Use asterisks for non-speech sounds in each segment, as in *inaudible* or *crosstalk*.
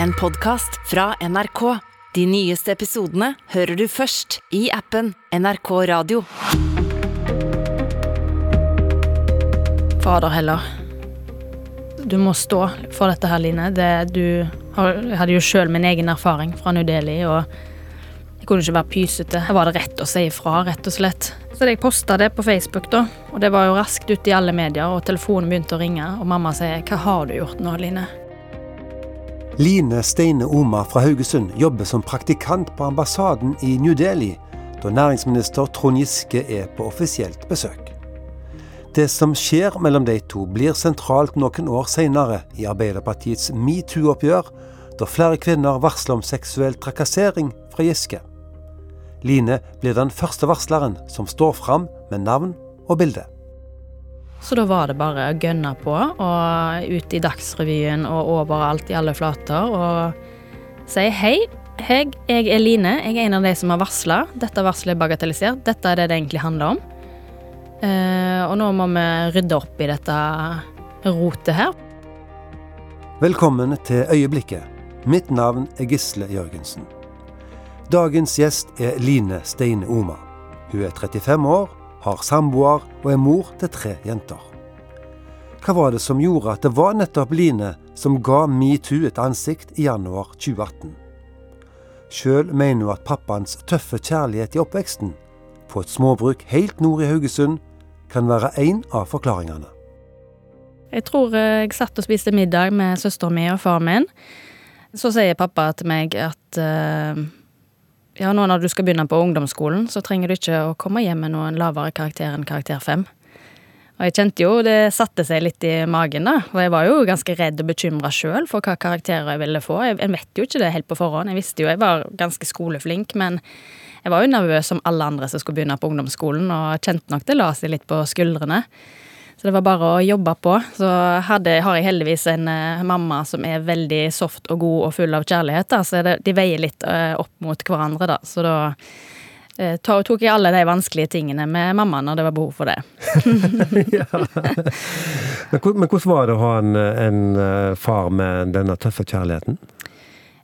En podkast fra NRK. De nyeste episodene hører du først i appen NRK Radio. Fader heller. Du må stå for dette her, Line. Det, du jeg hadde jo sjøl min egen erfaring fra New Delhi, og jeg kunne ikke være pysete. Her var det rett å si ifra, rett og slett. Så jeg posta det på Facebook, da, og det var jo raskt ute i alle medier, og telefonen begynte å ringe, og mamma sier 'Hva har du gjort nå, Line?' Line Steine Oma fra Haugesund jobber som praktikant på ambassaden i New Delhi, da næringsminister Trond Giske er på offisielt besøk. Det som skjer mellom de to, blir sentralt noen år senere i Arbeiderpartiets metoo-oppgjør, da flere kvinner varsler om seksuell trakassering fra Giske. Line blir den første varsleren som står fram med navn og bilde. Så da var det bare å gønne på, og ut i Dagsrevyen og overalt i alle flater, og si hei. Hei, jeg er Line. Jeg er en av de som har varsla. Dette varselet er bagatellisert. Dette er det det egentlig handler om. Uh, og nå må vi rydde opp i dette rotet her. Velkommen til Øyeblikket. Mitt navn er Gisle Jørgensen. Dagens gjest er Line Steine Oma. Hun er 35 år, har samboer og er mor til tre jenter. Hva var det som gjorde at det var nettopp Line som ga metoo et ansikt i januar 2018? Sjøl mener hun at pappaens tøffe kjærlighet i oppveksten, på et småbruk helt nord i Haugesund, kan være en av forklaringene. Jeg tror eh, jeg satt og spiste middag med søsteren min og faren min. Så sier pappa til meg at uh, ja, nå når du skal begynne på ungdomsskolen, så trenger du ikke å komme hjem med noen lavere karakter enn karakter fem. Og jeg kjente jo det satte seg litt i magen, da. Og jeg var jo ganske redd og bekymra sjøl for hva karakterer jeg ville få. Jeg, vet jo ikke det helt på forhånd. Jeg visste jo jeg var ganske skoleflink, men jeg var jo nervøs som alle andre som skulle begynne på ungdomsskolen, og kjente nok det la seg litt på skuldrene. Så det var bare å jobbe på. Så hadde, har jeg heldigvis en uh, mamma som er veldig soft og god og full av kjærlighet, da, så det, de veier litt uh, opp mot hverandre, da. Så da uh, tok jeg alle de vanskelige tingene med mamma når det var behov for det. *laughs* ja. Men hvordan var det å ha en, en far med denne tøffe kjærligheten?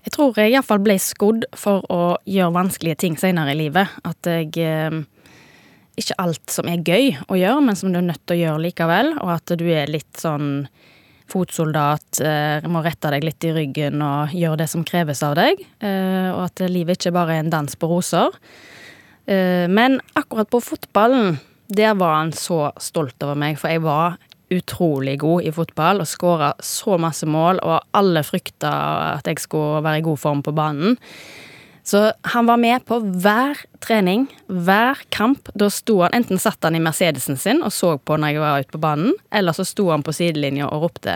Jeg tror jeg iallfall ble skodd for å gjøre vanskelige ting senere i livet. At jeg Ikke alt som er gøy å gjøre, men som du er nødt til å gjøre likevel. Og at du er litt sånn fotsoldat, eh, må rette deg litt i ryggen og gjøre det som kreves av deg. Eh, og at livet ikke bare er en dans på roser. Eh, men akkurat på fotballen, der var han så stolt over meg, for jeg var utrolig god i fotball og skåra så masse mål, og alle frykta at jeg skulle være i god form på banen. Så han var med på hver trening, hver kamp. Da sto han, Enten satt han i Mercedesen sin og så på når jeg var ute på banen, eller så sto han på sidelinja og ropte.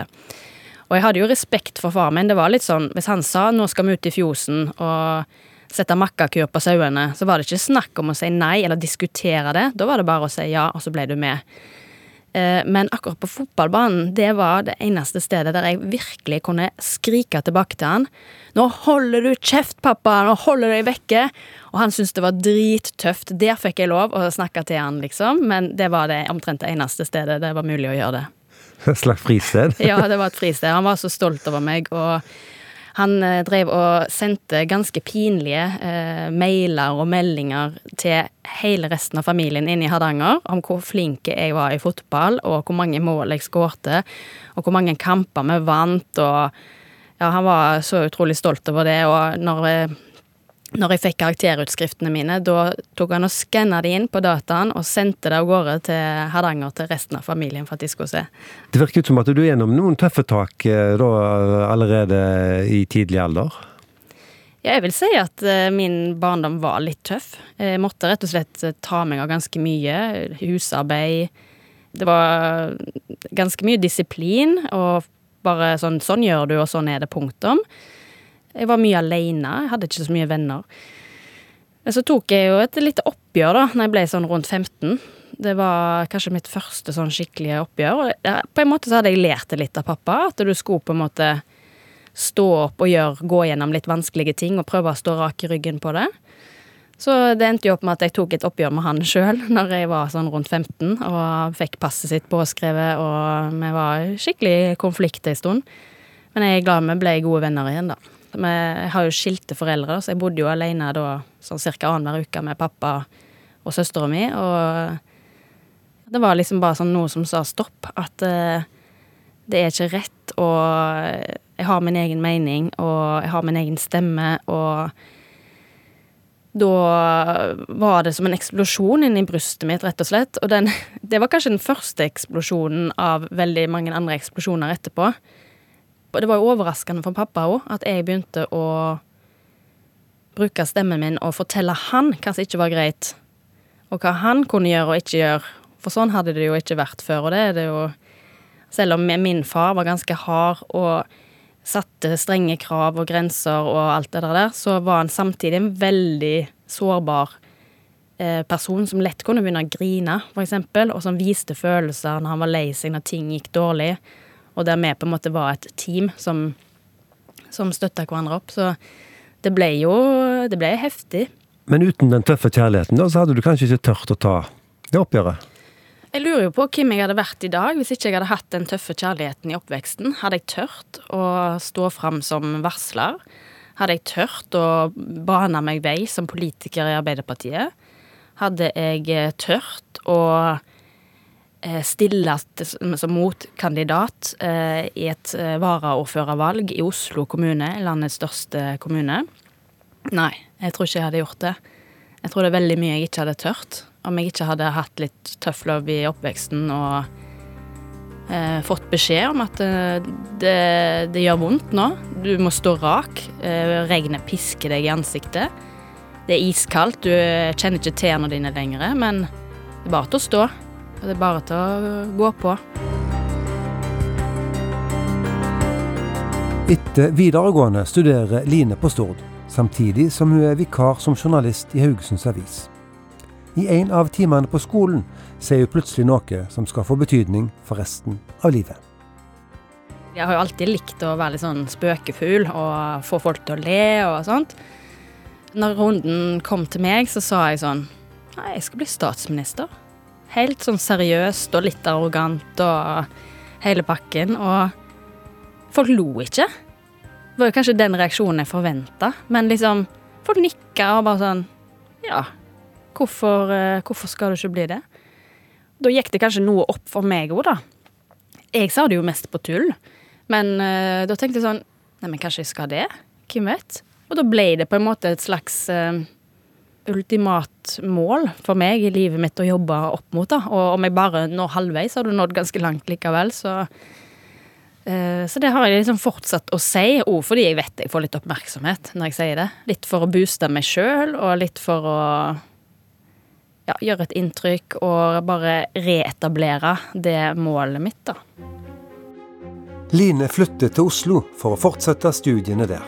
Og jeg hadde jo respekt for faren min. Det var litt sånn, Hvis han sa 'nå skal vi ut i fjosen' og sette makkakur på sauene, så var det ikke snakk om å si nei eller diskutere det. Da var det bare å si ja, og så ble du med. Eh, men akkurat på fotballbanen, det var det eneste stedet der jeg virkelig kunne skrike tilbake til han. 'Nå holder du kjeft, pappa! Nå holder du deg vekke!' Og han syntes det var drittøft. Der fikk jeg lov å snakke til han, liksom. Men det var det omtrent det eneste stedet det var mulig å gjøre det. Et slags fristed? ja, det var et fristed. Han var så stolt over meg. og han eh, drev og sendte ganske pinlige eh, mailer og meldinger til hele resten av familien inne i Hardanger om hvor flink jeg var i fotball, og hvor mange mål jeg skårte, og hvor mange kamper vi vant, og ja, han var så utrolig stolt over det, og når eh, når jeg fikk karakterutskriftene mine, da tok han og skanna de inn på dataen og sendte det av gårde til Hardanger til resten av familien for at de skulle se. Det virker ut som at du er gjennom noen tøffe tak eh, da, allerede i tidlig alder? Ja, jeg vil si at uh, min barndom var litt tøff. Jeg måtte rett og slett eh, ta meg av ganske mye. Husarbeid. Det var ganske mye disiplin, og bare sånn Sånn gjør du, og sånn er det, punktum. Jeg var mye aleine, jeg hadde ikke så mye venner. Men så tok jeg jo et lite oppgjør da når jeg ble sånn rundt 15. Det var kanskje mitt første sånn skikkelige oppgjør. Og på en måte så hadde jeg lært det litt av pappa, at du skulle på en måte stå opp og gjøre, gå gjennom litt vanskelige ting og prøve å stå rak i ryggen på det. Så det endte jo opp med at jeg tok et oppgjør med han sjøl *laughs* når jeg var sånn rundt 15 og fikk passet sitt påskrevet, og vi var skikkelig konflikt ei stund. Men jeg er glad vi ble gode venner igjen, da. Jeg har jo skilte foreldre, så jeg bodde jo alene da sånn ca. annenhver uke med pappa og søstera mi. Og det var liksom bare sånn noe som sa stopp. At uh, det er ikke rett, og jeg har min egen mening, og jeg har min egen stemme, og da var det som en eksplosjon inni brystet mitt, rett og slett. Og den, *laughs* det var kanskje den første eksplosjonen av veldig mange andre eksplosjoner etterpå. Og det var jo overraskende for pappa òg, at jeg begynte å bruke stemmen min og fortelle han hva som ikke var greit, og hva han kunne gjøre og ikke gjøre. For sånn hadde det jo ikke vært før, og det er det jo Selv om min far var ganske hard og satte strenge krav og grenser og alt det der, så var han samtidig en veldig sårbar eh, person som lett kunne begynne å grine, f.eks., og som viste følelser når han var lei seg, når ting gikk dårlig, og der vi på en måte var et team som, som støtta hverandre opp. Så det ble jo det ble heftig. Men uten den tøffe kjærligheten, da, så hadde du kanskje ikke tørt å ta det oppgjøret? Jeg lurer jo på hvem jeg hadde vært i dag hvis ikke jeg hadde hatt den tøffe kjærligheten i oppveksten. Hadde jeg tørt å stå fram som varsler? Hadde jeg tørt å bane meg vei som politiker i Arbeiderpartiet? Hadde jeg tørt å eh, stille som motkandidat eh, i et varaordførervalg i Oslo kommune, landets største kommune? Nei, jeg tror ikke jeg hadde gjort det. Jeg tror det er veldig mye jeg ikke hadde tørt om jeg ikke hadde hatt litt tøff love i oppveksten og eh, fått beskjed om at eh, det, det, gjør vondt nå. Du må stå rak. Eh, regnet pisker deg i ansiktet. Det er iskaldt, du kjenner ikke tærne dine lenger, men det er bare til å stå. Det er bare til å gå på. Etter videregående studerer Line på Stord, samtidig som hun er vikar som journalist i Haugesunds Avis. I en av timene på skolen ser hun plutselig noe som skal få betydning for resten av livet. Jeg har jo alltid likt å være litt sånn spøkefugl og få folk til å le og sånt. Når runden kom til meg, så sa jeg sånn Nei, jeg skal bli statsminister. Helt sånn seriøst og litt arrogant og hele pakken. Og folk lo ikke. Det var jo kanskje den reaksjonen jeg forventa, men liksom Folk nikka og bare sånn Ja, Hvorfor, eh, hvorfor, skal du ikke bli det? Da gikk det kanskje noe opp for meg òg, da. Jeg sa det jo mest på tull, men uh, da tenkte jeg sånn Nei, men kanskje jeg skal det? Hvem vet? Og da ble det på en måte et slags uh, ultimat mål for meg i livet mitt å jobbe opp mot. da. Og om jeg bare når halvveis, har du nådd ganske langt likevel, så uh, Så det har jeg liksom fortsatt å si, òg fordi jeg vet jeg får litt oppmerksomhet når jeg sier det. Litt for å booste meg sjøl, og litt for å ja, gjøre et inntrykk og bare reetablere det målet mitt, da. Line flytter til Oslo for å fortsette studiene der.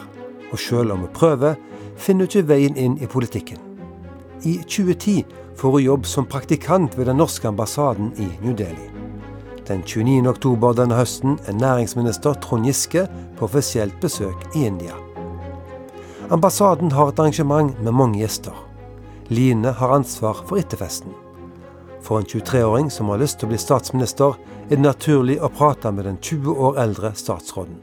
Og selv om hun prøver, finner hun ikke veien inn i politikken. I 2010 får hun jobb som praktikant ved den norske ambassaden i New Delhi. Den 29. oktober denne høsten er næringsminister Trond Giske på offisielt besøk i India. Ambassaden har et arrangement med mange gjester. Line har ansvar for etterfesten. For en 23-åring som har lyst til å bli statsminister, er det naturlig å prate med den 20 år eldre statsråden.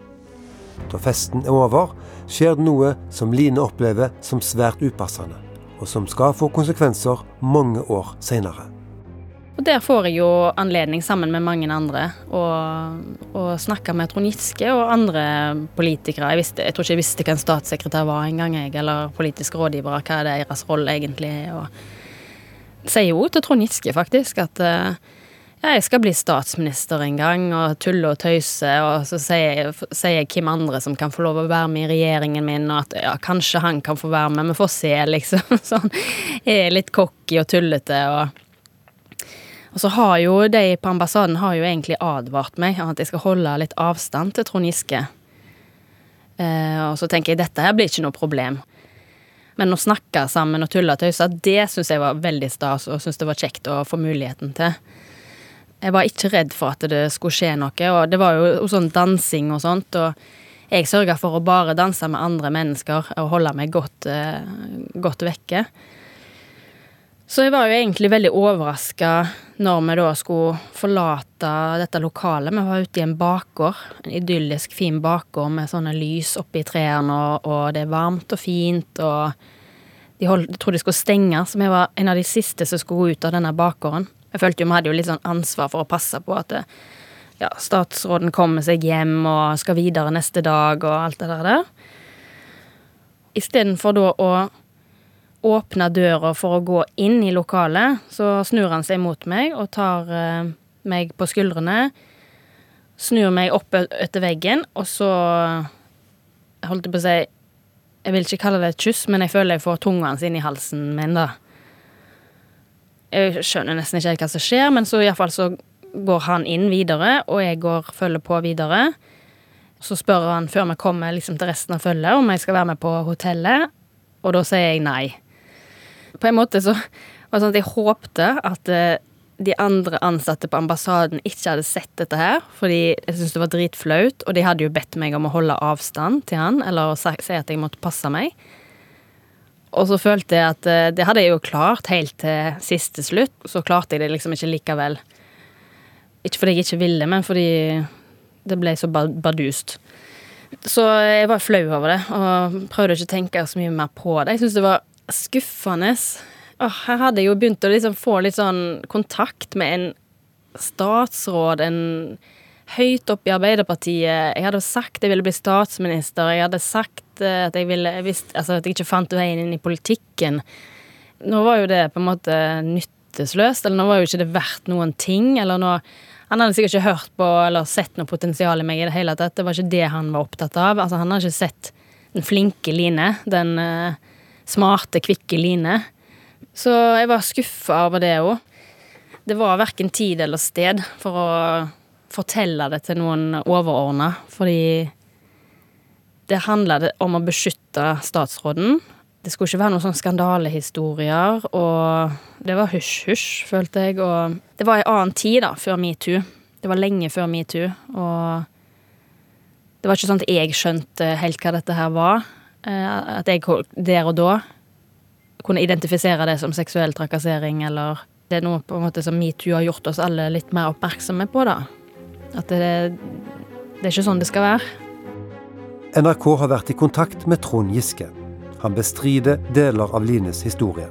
Da festen er over, skjer det noe som Line opplever som svært upassende, og som skal få konsekvenser mange år seinere. Og Der får jeg jo anledning sammen med mange andre å, snakke med Trond Giske og andre politikere. Jeg, visste, jeg, tror ikke jeg visste hva en statssekretær var engang, jeg, eller politiske rådgivere, hva er deres rolle egentlig. Og sier jo til Trond Giske faktisk at ja, jeg skal bli statsminister en gang, og tulle og tøyse, og så sier, sier jeg hvem andre som kan få lov å være med i regjeringen min, og at ja, kanskje han kan få være med, vi får se, liksom. *laughs* Sånn. Jeg er litt cocky og tullete og og så har jo de på ambassaden har jo egentlig advart meg om at jeg skal holde litt avstand til Trond Giske. Eh, og så tenker jeg dette her blir ikke noe problem. Men å snakke sammen og tulle og tøyse, det syns jeg var veldig stas, og syns det var kjekt å få muligheten til. Jeg var ikke redd for at det skulle skje noe, og det var jo sånn dansing og sånt, og jeg sørga for å bare danse med andre mennesker og holde meg godt, eh, godt vekke. Så jeg var jo egentlig veldig overraska når vi da skulle forlate dette lokalet. Vi var ute i en bakgård, en idyllisk fin bakgård med sånne lys oppi trærne, og, og det er varmt og fint, og de holdt, jeg trodde de skulle stenge, så vi var en av de siste som skulle gå ut av denne bakgården. Jeg følte jo vi hadde jo litt sånn ansvar for å passe på at det, ja, statsråden kommer seg hjem og skal videre neste dag og alt det der. Istedenfor da å åpne døra for å gå inn i lokalet, så snur han seg mot meg og tar eh, meg på skuldrene. Snur meg opp etter veggen, og så holdt jeg på å si Jeg vil ikke kalle det et kyss, men jeg føler jeg får tunga hans inn i halsen min, da. Jeg skjønner nesten ikke helt hva som skjer, men så iallfall så går han inn videre, og jeg går følger på videre. Så spør han før vi kommer liksom til resten av følget om jeg skal være med på hotellet, og da sier jeg nei på en måte så var det sånn at jeg håpte at eh, de andre ansatte på ambassaden ikke hadde sett dette her, fordi jeg syntes det var dritflaut, og de hadde jo bedt meg om å holde avstand til han, eller å si at jeg måtte passe meg. Og så følte jeg at eh, det hadde jeg jo klart helt til siste slutt, så klarte jeg det liksom ikke likevel. Ikke fordi jeg ikke ville, men fordi det ble så bardust. Så jeg var flau over det, og prøvde ikke å tenke så mye mer på det. Jeg syntes det var skuffende. Åh, her hadde jeg jo begynt å liksom få litt sånn kontakt med en statsråd, en høyt oppe i Arbeiderpartiet. Jeg hadde sagt jeg ville bli statsminister. Jeg hadde sagt at jeg ville visst, altså at jeg ikke fant veien inn i politikken. Nå var jo det på en måte nyttesløst, eller nå var jo ikke det verdt noen ting. eller nå han hadde sikkert ikke hørt på eller sett noe potensial i meg i det hele tatt. Det var ikke det han var opptatt av. Altså, han hadde ikke sett den flinke Line, den uh, smarte, kvikke Line. Så jeg var skuffa over det òg. Det var verken tid eller sted for å fortelle det til noen overordna, fordi det handla om å beskytte statsråden. Det skulle ikke være noen sånne skandalehistorier, og det var hysj-hysj, følte jeg. Og det var ei annen tid, da, før metoo. Det var lenge før metoo, og det var ikke sånn at jeg skjønte helt hva dette her var. Eh, at jeg der og da kunne identifisere det som seksuell trakassering, eller det er noe på en måte som metoo har gjort oss alle litt mer oppmerksomme på, da. At det, det er ikke sånn det skal være. NRK har vært i kontakt med Trond Giske. Han bestrider deler av Lines historie.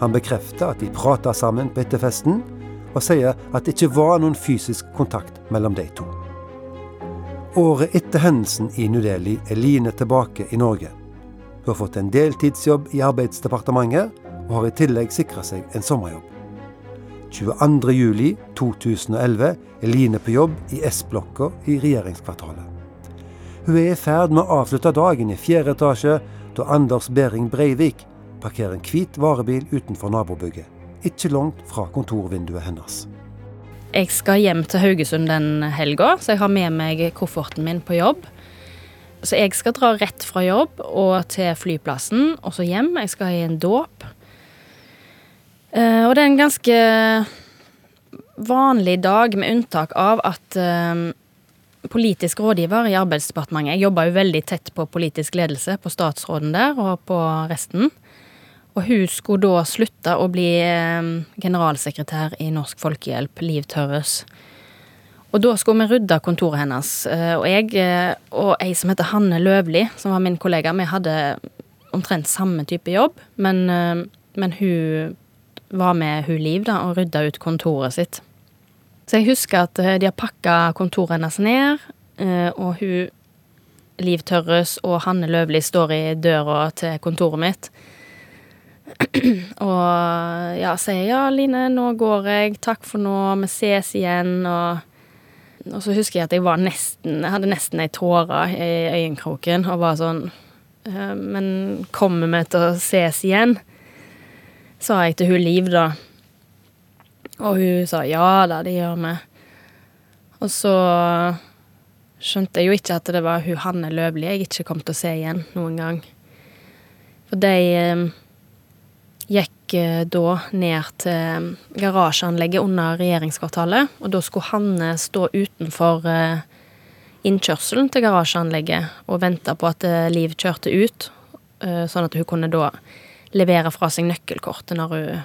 Han bekrefter at de prata sammen på etterfesten, og sier at det ikke var noen fysisk kontakt mellom de to. Året etter hendelsen i New Delhi er Line tilbake i Norge. Hun har fått en deltidsjobb i Arbeidsdepartementet, og har i tillegg sikra seg en sommerjobb. 22.07.2011 er Line på jobb i S-blokka i regjeringskvartalet. Hun er i ferd med å avslutte dagen i fjerde etasje da Anders Behring Breivik parkerer en hvit varebil utenfor nabobygget, ikke langt fra kontorvinduet hennes. Jeg skal hjem til Haugesund den helga, så jeg har med meg kofferten min på jobb. Så jeg skal dra rett fra jobb og til flyplassen, og så hjem. Jeg skal i en dåp. Uh, og det er en ganske vanlig dag, med unntak av at uh, politisk rådgiver i Arbeidsdepartementet Jeg jobba jo veldig tett på politisk ledelse, på statsråden der og på resten. Og hun skulle da slutte å bli uh, generalsekretær i Norsk Folkehjelp, Liv Tørres. Og da skulle vi rydde kontoret hennes. Eh, og jeg eh, og ei som heter Hanne Løvli, som var min kollega, vi hadde omtrent samme type jobb, men, eh, men hun var med hun Liv da, og rydda ut kontoret sitt. Så jeg husker at de har pakka kontoret hennes ned, og hun Liv Tørres og Hanne Løvli står i døra til kontoret mitt. *clears throat* og ja, sier ja, Line, nå går jeg, takk for nå, vi ses igjen, og og så husker jeg at jeg var nesten Jeg hadde nesten ei tåre i øyenkroken og var sånn «Eh, Men kommer vi til å ses igjen? Sa jeg til hun Liv, da. Og hun sa ja da, det gjør vi. Og så skjønte jeg jo ikke at det var hun Hanne Løvli jeg ikke kom til å se igjen noen gang. For de eh, gikk eh, da ned til garasjeanlegget under regjeringskvartalet. Og da skulle Hanne stå utenfor eh, innkjørselen til garasjeanlegget og vente på at Liv kjørte ut, sånn at hun kunne da levere fra seg nøkkelkortet når hun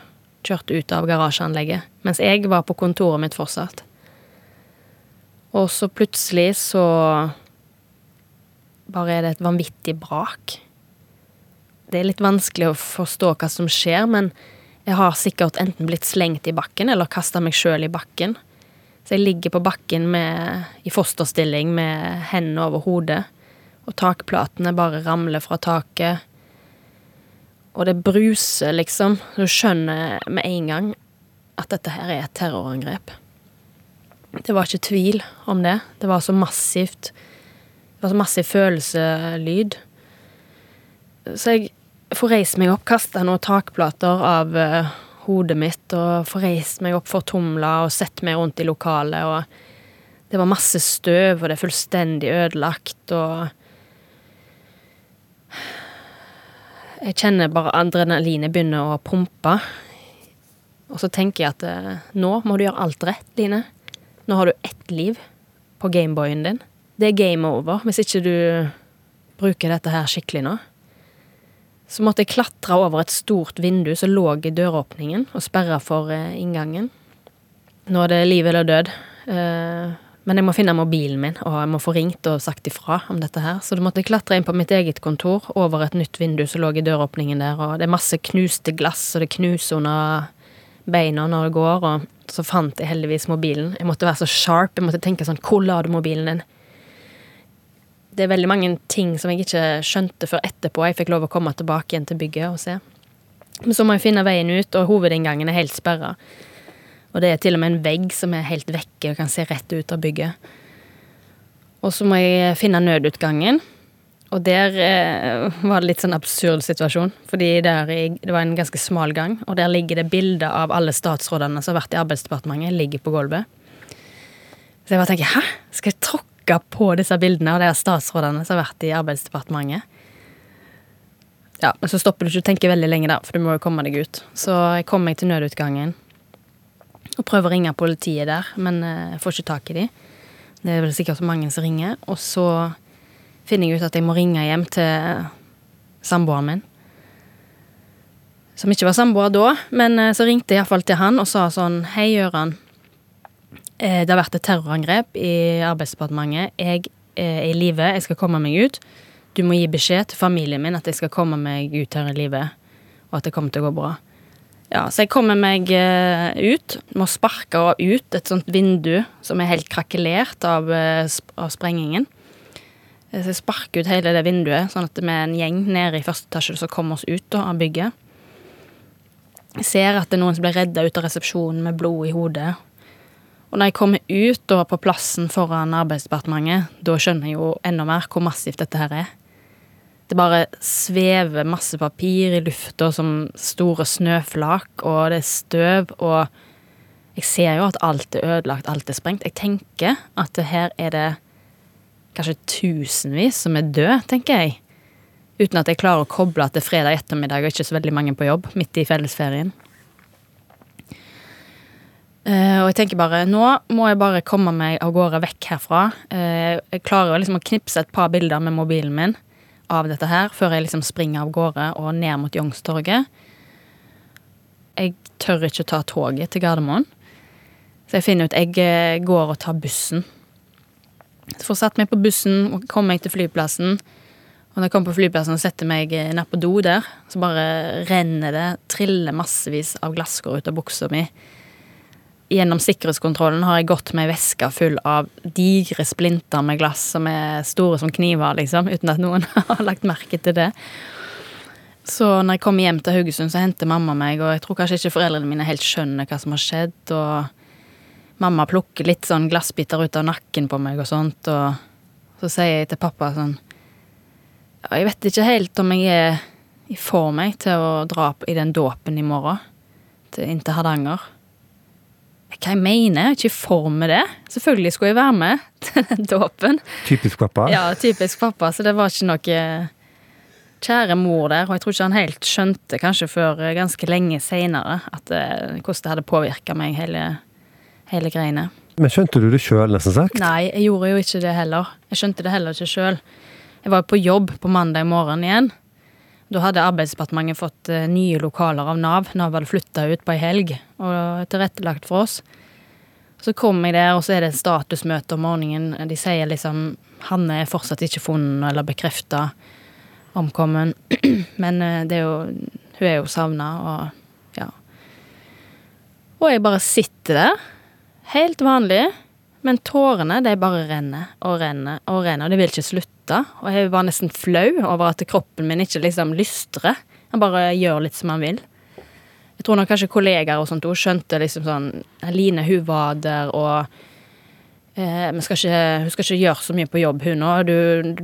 kjørt ut av garasjeanlegget. Mens jeg var på kontoret mitt fortsatt. Og så plutselig så Bare er det et vanvittig brak. Det er litt vanskelig å forstå hva som skjer, men jeg har sikkert enten blitt slengt i bakken eller kasta meg sjøl i bakken. Så jeg ligger på bakken med, i fosterstilling med hendene over hodet, og takplatene bare ramler fra taket. Og det bruser, liksom. Du skjønner med en gang at dette her er et terrorangrep. Det var ikke tvil om det. Det var så massivt. Det var så massiv følelselyd. Så jeg får reist meg opp, kasta noen takplater av uh, hodet mitt og får reist meg opp fortumla og sett meg rundt i lokalet, og det var masse støv, og det er fullstendig ødelagt, og Jeg kjenner bare adrenalinet begynner å pumpe. Og så tenker jeg at uh, nå må du gjøre alt rett, Line. Nå har du ett liv på Gameboyen din. Det er game over hvis ikke du bruker dette her skikkelig nå. Så måtte jeg klatre over et stort vindu som lå i døråpningen, og sperre for uh, inngangen. Nå er det liv eller død. Uh, men jeg må finne mobilen min, og jeg må få ringt og sagt ifra om dette her. Så da måtte jeg klatre inn på mitt eget kontor, over et nytt vindu som lå i døråpningen der, og det er masse knuste glass, og det knuser under beina når det går, og så fant jeg heldigvis mobilen. Jeg måtte være så sharp, jeg måtte tenke sånn Hvor la du mobilen din? Det er veldig mange ting som jeg ikke skjønte før etterpå. Jeg fikk lov å komme tilbake igjen til bygget og se. Men så må jeg finne veien ut, og hovedinngangen er helt sperra. Og det er til og med en vegg som er helt vekke og kan se rett ut av bygget. Og så må jeg finne nødutgangen. Og der eh, var det litt sånn absurd situasjon, fordi der det var en ganske smal gang, og der ligger det bilder av alle statsrådene som har vært i Arbeidsdepartementet, ligger på gulvet. Så jeg bare tenker hæ? Skal jeg tråkke på disse bildene av de statsrådene som har vært i Arbeidsdepartementet? Ja, men så stopper du ikke å tenke veldig lenge, der, for du må jo komme deg ut. Så jeg kom meg til nødutgangen og prøver å ringe politiet der, men eh, får ikke tak i de. Det er vel sikkert mange som ringer. Og så finner jeg ut at jeg må ringe hjem til samboeren min. Som ikke var samboer da, men uh, så ringte jeg iallfall til han og sa sånn Hei, Gøran. Eh, det har vært et terrorangrep i Arbeidsdepartementet. Jeg er i live, jeg skal komme meg ut. Du må gi beskjed til familien min at jeg skal komme meg ut her i livet, og at det kommer til å gå bra. Ja, så jeg kommer meg eh, ut. Må sparke ut et sånt vindu som er helt krakelert av, av sprengingen. Så jeg sparker ut hele det vinduet, sånn at vi er en gjeng nede i første etasje som kommer oss ut av bygget. Jeg ser at det er noen som blir redda ut av resepsjonen med blod i hodet. Og når jeg kommer ut da på plassen foran Arbeidsdepartementet, da skjønner jeg jo enda mer hvor massivt dette her er. Det bare svever masse papir i lufta som store snøflak, og det er støv, og jeg ser jo at alt er ødelagt, alt er sprengt. Jeg tenker at her er det kanskje tusenvis som er døde, tenker jeg. Uten at jeg klarer å koble at det er fredag ettermiddag og ikke så veldig mange på jobb midt i fellesferien. Uh, og jeg tenker bare nå må jeg bare komme meg av gårde vekk herfra. Uh, jeg klarer liksom å knipse et par bilder med mobilen min av dette her før jeg liksom springer av gårde og ned mot Youngstorget. Jeg tør ikke ta toget til Gardermoen, så jeg finner ut jeg eh, går og tar bussen så får satt meg på bussen og kommer meg til flyplassen. Og når jeg kommer på flyplassen og setter meg ned på do der, så bare renner det, triller massevis av glasskår ut av buksa mi. Gjennom sikkerhetskontrollen har jeg gått med ei veske full av digre splinter med glass som er store som kniver, liksom, uten at noen *laughs* har lagt merke til det. Så når jeg kommer hjem til Haugesund, så henter mamma meg, og jeg tror kanskje ikke foreldrene mine helt skjønner hva som har skjedd. og mamma plukker litt sånn glassbiter ut av nakken på meg og sånt, og så sier jeg til pappa sånn jeg vet ikke helt om jeg er i form til å dra i den dåpen i morgen, til, inn til Hardanger. Hva jeg mener? Jeg er ikke i form med det. Selvfølgelig skulle jeg være med til den dåpen. Typisk pappa? Ja, typisk pappa, så det var ikke noe kjære mor der, og jeg tror ikke han helt skjønte, kanskje før ganske lenge seinere, hvordan det hadde påvirka meg hele hele greiene. Men skjønte du det sjøl, nesten sagt? Nei, jeg gjorde jo ikke det heller. Jeg skjønte det heller ikke sjøl. Jeg var på jobb på mandag morgen igjen. Da hadde Arbeidsdepartementet fått eh, nye lokaler av Nav. Nav hadde flytta ut på ei helg og tilrettelagt for oss. Så kom jeg der, og så er det et statusmøte om morgenen. De sier liksom Hanne er fortsatt ikke funnet eller bekrefta omkommen. *clears throat* Men eh, det er jo Hun er jo savna, og ja. Og jeg bare sitter der, helt vanlig, men tårene de bare renner og renner og renner, og de vil ikke slutte. Og jeg var nesten flau over at kroppen min ikke liksom lystrer. Han bare gjør litt som han vil. Jeg tror nok kanskje kollegaer og sånt òg skjønte liksom sånn Line, hun var der, og eh, skal ikke, Hun skal ikke gjøre så mye på jobb, hun nå. Du,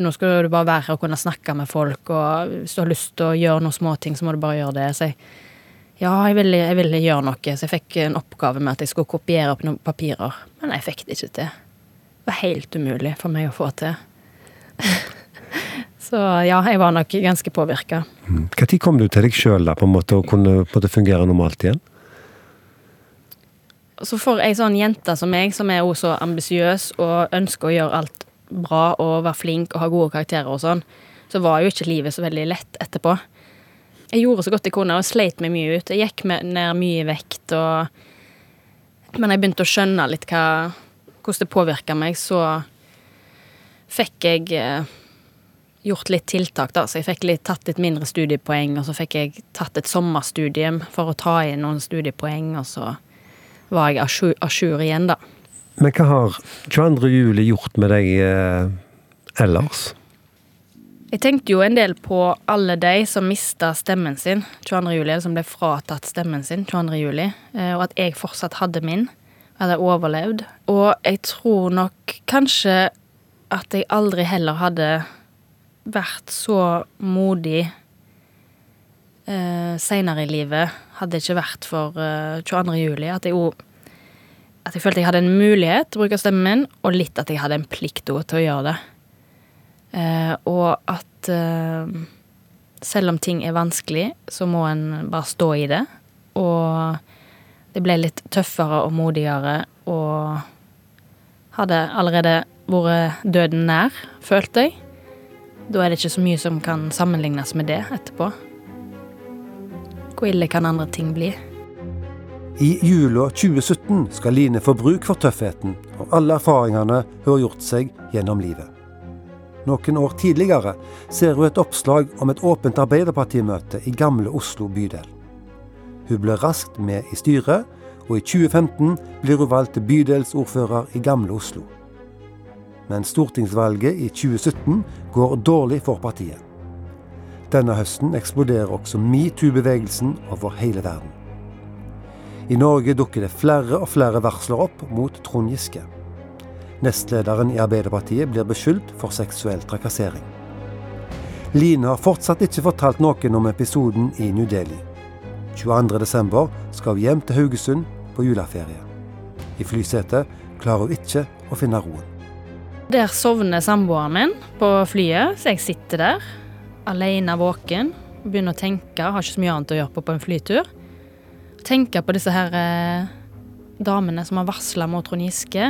nå skal du bare være her og kunne snakke med folk, og hvis du har lyst til å gjøre noen småting, så må du bare gjøre det. Så jeg, ja, jeg ville, jeg ville gjøre noe, så jeg fikk en oppgave med at jeg skulle kopiere opp noen papirer. Men jeg fikk det ikke til. Det var helt umulig for meg å få til. *laughs* Så ja, jeg var nok ganske påvirka. Når mm. kom du til deg sjøl og kunne på fungere normalt igjen? Så for ei sånn jente som meg, som er så ambisiøs og ønsker å gjøre alt bra og være flink og ha gode karakterer og sånn, så var jo ikke livet så veldig lett etterpå. Jeg gjorde så godt jeg kunne og sleit meg mye ut. Jeg gikk ned mye vekt og Men jeg begynte å skjønne litt hva, hvordan det påvirka meg, så fikk jeg eh, gjort litt tiltak, da. Så jeg fikk litt, tatt litt mindre studiepoeng, og så fikk jeg tatt et sommerstudium for å ta inn noen studiepoeng, og så var jeg a jour igjen, da. Men hva har 22. juli gjort med deg eh, ellers? Jeg tenkte jo en del på alle de som mista stemmen sin 22. juli, eller som ble fratatt stemmen sin 22. juli, eh, og at jeg fortsatt hadde min. Hadde overlevd. Og jeg tror nok kanskje at jeg aldri heller hadde vært så modig eh, seinere i livet, hadde det ikke vært for eh, 22. juli, at jeg òg At jeg følte jeg hadde en mulighet til å bruke stemmen min, og litt at jeg hadde en plikt til å gjøre det. Eh, og at eh, selv om ting er vanskelig, så må en bare stå i det. Og det ble litt tøffere og modigere og hadde allerede vært døden nær, følte jeg. Da er det ikke så mye som kan sammenlignes med det etterpå. Hvor ille kan andre ting bli? I jula 2017 skal Line få bruk for tøffheten og alle erfaringene hun har gjort seg gjennom livet. Noen år tidligere ser hun et oppslag om et åpent Arbeiderpartimøte i gamle Oslo bydel. Hun ble raskt med i styret, og i 2015 blir hun valgt til bydelsordfører i gamle Oslo men stortingsvalget i 2017 går dårlig for partiet. Denne høsten eksploderer også metoo-bevegelsen over hele verden. I Norge dukker det flere og flere varsler opp mot Trond Giske. Nestlederen i Arbeiderpartiet blir beskyldt for seksuell trakassering. Line har fortsatt ikke fortalt noen om episoden i New Delhi. 22.12. skal hun hjem til Haugesund på juleferie. I flysetet klarer hun ikke å finne roen. Der sovner samboeren min på flyet, så jeg sitter der alene våken begynner å tenke. Har ikke så mye annet å gjøre på på en flytur. Tenke på disse her eh, damene som har varsla mot Trond Giske.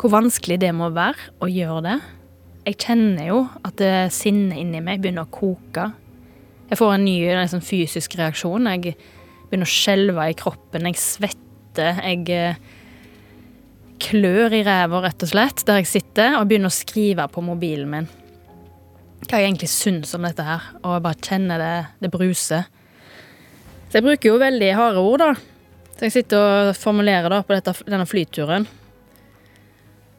Hvor vanskelig det må være å gjøre det. Jeg kjenner jo at det sinnet inni meg begynner å koke. Jeg får en ny liksom, fysisk reaksjon. Jeg begynner å skjelve i kroppen. Jeg svetter. Jeg eh, klør i ræva, rett og slett, der jeg sitter, og begynner å skrive på mobilen min. Hva jeg egentlig syns om dette her, og jeg bare kjenner det, det bruser. Så jeg bruker jo veldig harde ord, da. Så jeg sitter og formulerer da på dette, denne flyturen.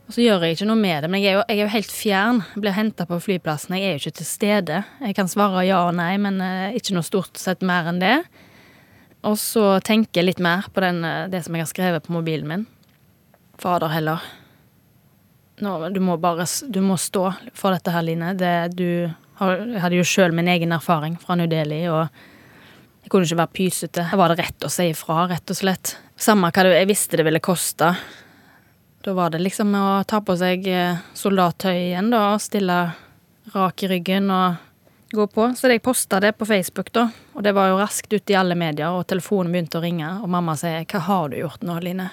Og så gjør jeg ikke noe med det, men jeg er jo, jeg er jo helt fjern. Jeg blir henta på flyplassen, jeg er jo ikke til stede. Jeg kan svare ja og nei, men uh, ikke noe stort sett mer enn det. Og så tenker jeg litt mer på den, uh, det som jeg har skrevet på mobilen min. Fader heller. Nå, du må bare Du må stå for dette her, Line. Det, du jeg hadde jo sjøl min egen erfaring fra New Delhi, og jeg kunne ikke være pysete. Her var det rett å si ifra, rett og slett. Samme hva jeg visste det ville koste. Da var det liksom å ta på seg eh, soldattøy igjen, da, og stille rak i ryggen og gå på. Så jeg posta det på Facebook, da, og det var jo raskt ute i alle medier, og telefonen begynte å ringe, og mamma sier 'Hva har du gjort nå, Line?'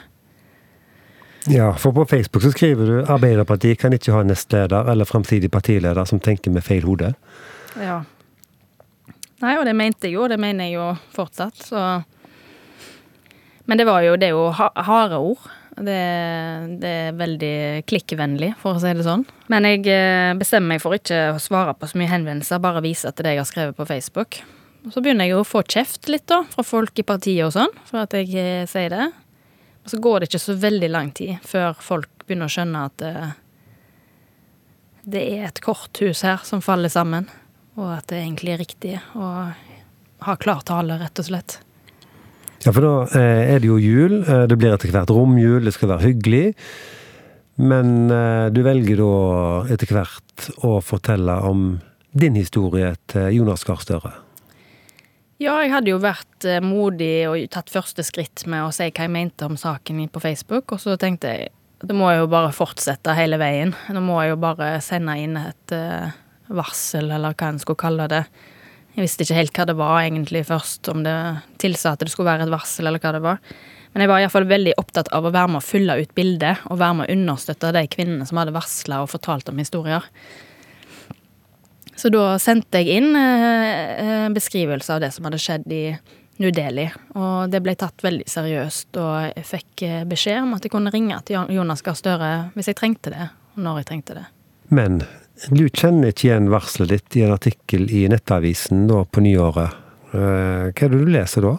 Ja, for på Facebook så skriver du Arbeiderpartiet kan ikke ha nestleder eller framtidig partileder som tenker med feil hode. Ja. Nei, og det mente jeg jo, og det mener jeg jo fortsatt, så Men det var jo Det er jo harde ord. Det, det, er veldig klikkvennlig, for å si det sånn. Men jeg eh, bestemmer meg for ikke å svare på så mye henvendelser, bare vise til det jeg har skrevet på Facebook. Og så begynner jeg jo å få kjeft litt, da, fra folk i partiet og sånn, for at jeg eh, sier det. Og så går det ikke så veldig lang tid før folk begynner å skjønne at eh, det er et korthus her som faller sammen, og at det egentlig er riktig å ha klar tale, rett og slett. Ja, for da eh, er det jo jul. Eh, det blir etter hvert romjul, det skal være hyggelig. Men eh, du velger da etter hvert å fortelle om din historie til Jonas Gahr Støre. Ja, jeg hadde jo vært modig og tatt første skritt med å si hva jeg mente om saken på Facebook, og så tenkte jeg det må jeg jo bare fortsette hele veien. Nå må jeg jo bare sende inn et varsel, eller hva en skulle kalle det jeg visste ikke helt hva det var egentlig først, om det tilsa at det skulle være et varsel, eller hva det var. Men jeg var iallfall veldig opptatt av å være med å fylle ut bildet, og være med å understøtte de kvinnene som hadde varsla og fortalt om historier. Så da sendte jeg inn en beskrivelse av det som hadde skjedd i New Delhi. Og det ble tatt veldig seriøst, og jeg fikk eh, beskjed om at jeg kunne ringe til Jonas Gahr Støre hvis jeg trengte det, og når jeg trengte det. Men du kjenner ikke igjen varselet ditt i en artikkel i Nettavisen da på nyåret. Eh, hva er det du leser da?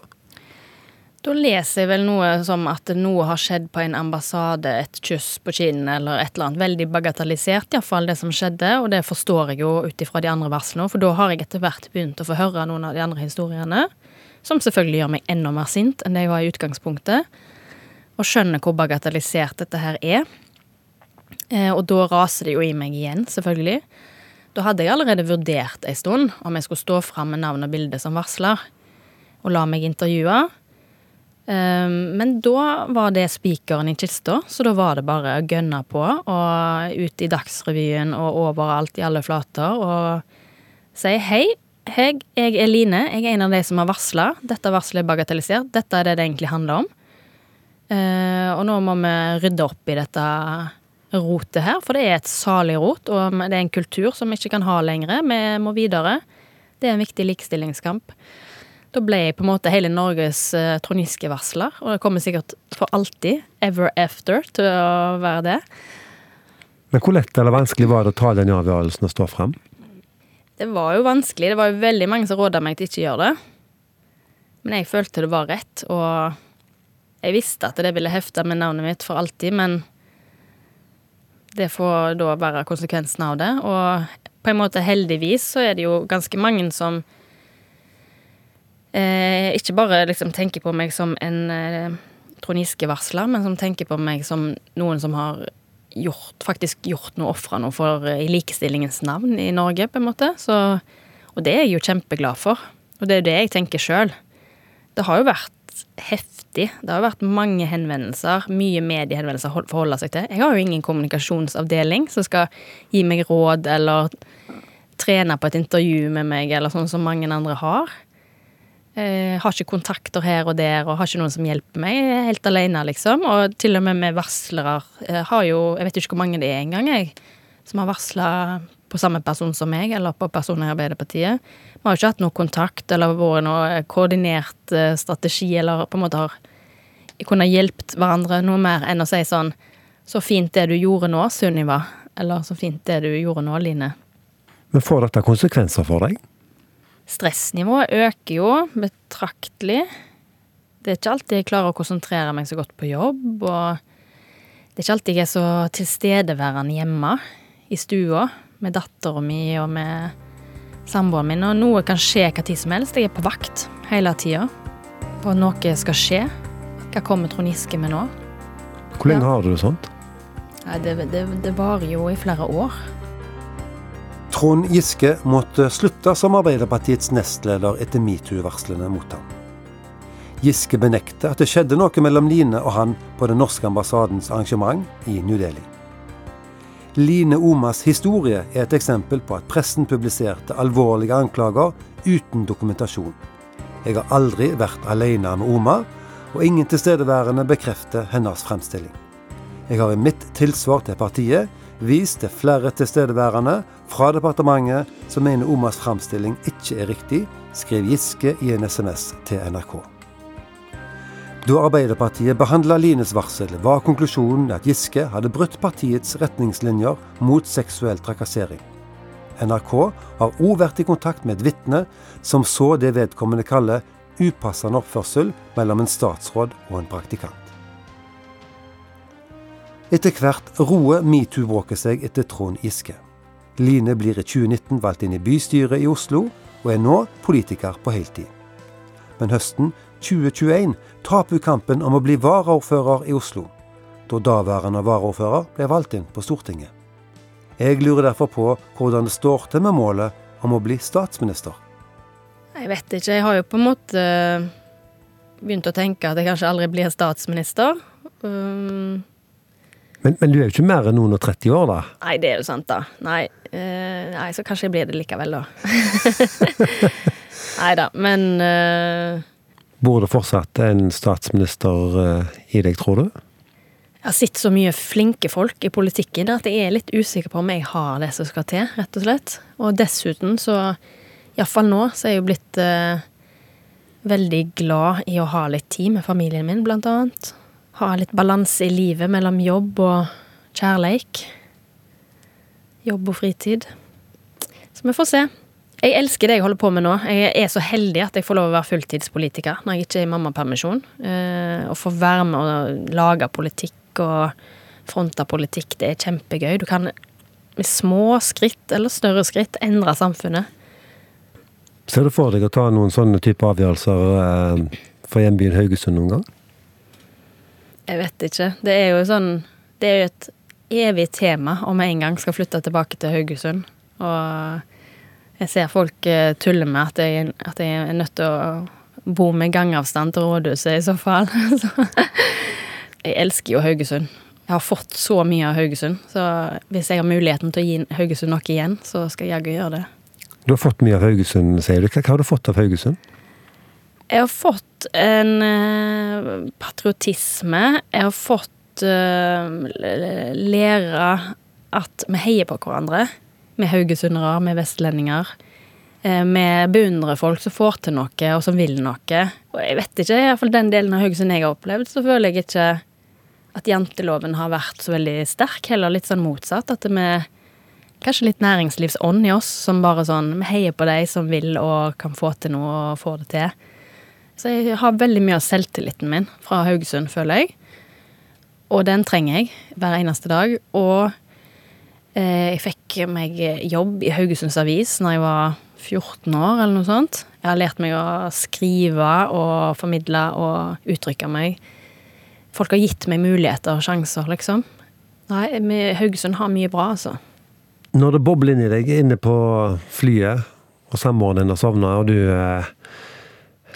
Da leser jeg vel noe som at noe har skjedd på en ambassade, et kyss på kinnet eller et eller annet. Veldig bagatellisert, iallfall det som skjedde, og det forstår jeg jo ut ifra de andre varslene. For da har jeg etter hvert begynt å få høre noen av de andre historiene, som selvfølgelig gjør meg enda mer sint enn det jeg var i utgangspunktet. Og skjønner hvor bagatellisert dette her er. Eh, og da raser det jo i meg igjen, selvfølgelig. Da hadde jeg allerede vurdert ei stund om jeg skulle stå fram med navn og bilde som varsler, og la meg intervjue. Eh, men da var det spikeren i kista, så da var det bare å gønne på. Og ut i Dagsrevyen og overalt i alle flater og si hei. Hei, jeg er Line. Jeg er en av de som har varsla. Dette varselet er bagatellisert. Dette er det det egentlig handler om. Uh, og nå må vi rydde opp i dette rotet her, for det er et salig rot, og det er en kultur som vi ikke kan ha lenger. Vi må videre. Det er en viktig likestillingskamp. Da ble jeg på en måte hele Norges uh, Trond Giske-varsler, og det kommer sikkert for alltid, ever after, til å være det. Men hvor lett eller vanskelig var det å ta den avgjørelsen og stå fram? Det var jo vanskelig. Det var jo veldig mange som råda meg til ikke å gjøre det. Men jeg følte det var rett, og jeg visste at det ville hefte med navnet mitt for alltid, men det får da være konsekvensen av det. Og på en måte heldigvis så er det jo ganske mange som eh, ikke bare liksom tenker på meg som en eh, Trond Giske-varsler, men som tenker på meg som noen som har gjort, faktisk gjort noe, ofra noe for eh, i likestillingens navn i Norge, på en måte. Så, og det er jeg jo kjempeglad for. Og det er jo det jeg tenker sjøl. Det har jo vært heftig. Det har jo vært mange henvendelser, mye mediehenvendelser å forholde seg til. Jeg har jo ingen kommunikasjonsavdeling som skal gi meg råd eller trene på et intervju med meg, eller sånn som mange andre har. Jeg har ikke kontakter her og der, og har ikke noen som hjelper meg. Jeg er helt alene, liksom. Og til og med med varslere eh, har jo Jeg vet ikke hvor mange det er engang, jeg, som har varsla på samme person som meg, eller på personer i Arbeiderpartiet. Vi har jo ikke hatt noe kontakt eller vært noe koordinert eh, strategi, eller på en måte har kunnet hjulpet hverandre noe mer enn å si sånn Så fint det du gjorde nå, Sunniva. Eller så fint det du gjorde nå, Line. Men får dette konsekvenser for deg? Stressnivået øker jo betraktelig. Det er ikke alltid jeg klarer å konsentrere meg så godt på jobb, og det er ikke alltid jeg er så tilstedeværende hjemme i stua med dattera mi og med samboeren min. Og noe kan skje hva tid som helst. Jeg er på vakt hele tida. Og noe skal skje. Hva kommer Trond Giske med nå? Hvor lenge ja. har du det sånt? Ja, det, det, det varer jo i flere år. Trond Giske måtte slutte som Arbeiderpartiets nestleder etter metoo-varslene mot ham. Giske benekter at det skjedde noe mellom Line og han på den norske ambassadens arrangement i New Delhi. Line Omas historie er et eksempel på at pressen publiserte alvorlige anklager uten dokumentasjon. Jeg har aldri vært alene med Oma, og ingen tilstedeværende bekrefter hennes fremstilling. Jeg har i mitt tilsvar til partiet vist til flere tilstedeværende fra departementet som mener Omas framstilling ikke er riktig, skrev Giske i en SMS til NRK. Da Arbeiderpartiet behandla Lines varsel, var konklusjonen at Giske hadde brutt partiets retningslinjer mot seksuell trakassering. NRK har òg vært i kontakt med et vitne som så det vedkommende kaller upassende oppførsel mellom en statsråd og en praktikant. Etter hvert roer metoo-bråket seg etter Trond Giske. Line blir i 2019 valgt inn i bystyret i Oslo, og er nå politiker på heltid. Men høsten 2021 taper hun kampen om å bli varaordfører i Oslo, da daværende varaordfører ble valgt inn på Stortinget. Jeg lurer derfor på hvordan det står til med målet om å bli statsminister. Jeg vet ikke. Jeg har jo på en måte eh, begynt å tenke at jeg kanskje aldri blir statsminister. Um, men, men, du er jo ikke mer enn noen og 30 år, da? Nei, det er jo sant, da. Nei, uh, nei så kanskje jeg blir det likevel, da. *laughs* nei da, men uh, Bor det fortsatt en statsminister uh, i deg, tror du? Jeg har sett så mye flinke folk i politikken at jeg er litt usikker på om jeg har det som skal til, rett og slett. Og dessuten så, iallfall nå, så er jeg jo blitt veldig glad i å ha litt tid med familien min, blant annet ha litt balanse i livet mellom jobb og kjærleik. Jobb og fritid. Så vi får se. Jeg elsker det jeg holder på med nå. Jeg er så heldig at jeg får lov å være fulltidspolitiker når jeg ikke er i mammapermisjon. Eh, å få være med og lage politikk og fronte politikk, det er kjempegøy. Du kan med små skritt eller større skritt endre samfunnet. Ser du for deg å ta noen sånne type avgjørelser eh, for hjembyen Haugesund noen gang? Jeg vet ikke. Det er jo sånn Det er jo et evig tema om jeg en gang skal flytte tilbake til Haugesund. Og jeg ser folk eh, tulle med at jeg, at jeg er nødt til å bo med gangavstand til rådhuset i så fall. *laughs* jeg elsker jo Haugesund. Jeg har fått så mye av Haugesund, så hvis jeg har muligheten til å gi Haugesund noe igjen, så skal jeg jaggu gjøre det. Du har fått mye av Haugesund, sier du. Hva har du fått av Haugesund? Jeg har fått en uh, patriotisme. Jeg har fått uh, lære at vi heier på hverandre. Vi haugesundere, vi vestlendinger. Uh, vi beundrer folk som får til noe, og som vil noe. Og jeg vet ikke, iallfall den delen av Haugesund jeg har opplevd, så føler jeg ikke at janteloven har vært så veldig sterk. Heller litt sånn motsatt. At vi Kanskje litt næringslivsånd i oss, som bare sånn Vi heier på de som vil og kan få til noe og få det til. Så jeg har veldig mye av selvtilliten min fra Haugesund, føler jeg. Og den trenger jeg hver eneste dag. Og eh, jeg fikk meg jobb i Haugesunds Avis når jeg var 14 år, eller noe sånt. Jeg har lært meg å skrive og formidle og uttrykke meg. Folk har gitt meg muligheter og sjanser, liksom. Nei, Haugesund har mye bra, altså. Når det bobler inn i deg inne på flyet, og samboeren din har sovna, og du eh,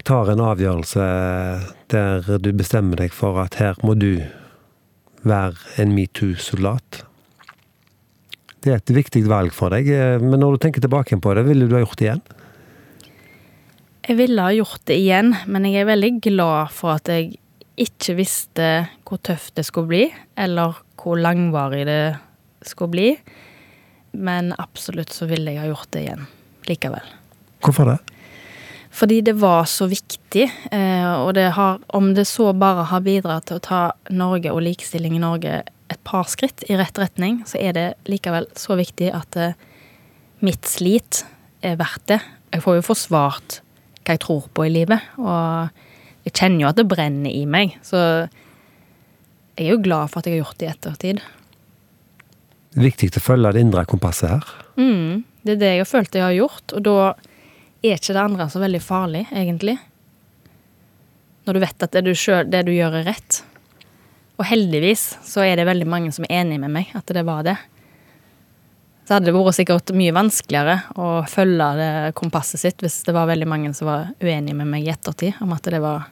tar en avgjørelse der du bestemmer deg for at her må du være en metoo-soldat. Det er et viktig valg for deg, men når du tenker tilbake på det, ville du ha gjort det igjen? Jeg ville ha gjort det igjen, men jeg er veldig glad for at jeg ikke visste hvor tøft det skulle bli, eller hvor langvarig det skulle bli. Men absolutt så ville jeg ha gjort det igjen likevel. Hvorfor det? Fordi det var så viktig, eh, og det har, om det så bare har bidratt til å ta Norge og likestilling i Norge et par skritt i rett retning, så er det likevel så viktig at eh, mitt slit er verdt det. Jeg får jo forsvart hva jeg tror på i livet, og jeg kjenner jo at det brenner i meg, så jeg er jo glad for at jeg har gjort det i ettertid. Viktig å følge det indre kompasset her. Mm, det er det jeg har følt jeg har gjort, og da er ikke det andre så veldig farlig, egentlig. Når du vet at det du, selv, det du gjør, er rett. Og heldigvis så er det veldig mange som er enig med meg at det var det. Så hadde det vært sikkert mye vanskeligere å følge det kompasset sitt hvis det var veldig mange som var uenige med meg i ettertid om at det var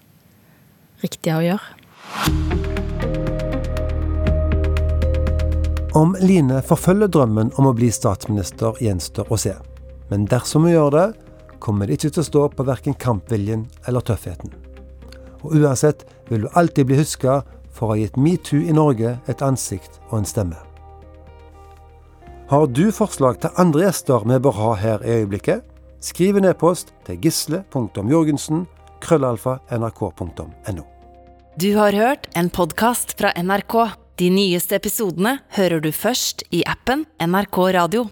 riktig å gjøre. Om Line forfølger drømmen om å bli statsminister, gjenstår å se. Men dersom hun gjør det, kommer det ikke til å stå på verken kampviljen eller tøffheten. Og uansett vil du alltid bli huska for å ha gitt metoo i Norge et ansikt og en stemme. Har du forslag til andre gjester vi bør ha her i øyeblikket? Skriv en e-post til gisle.jorgensen krøllalfa nrk.no. Du har hørt en podkast fra NRK. De nyeste episodene hører du først i appen NRK Radio.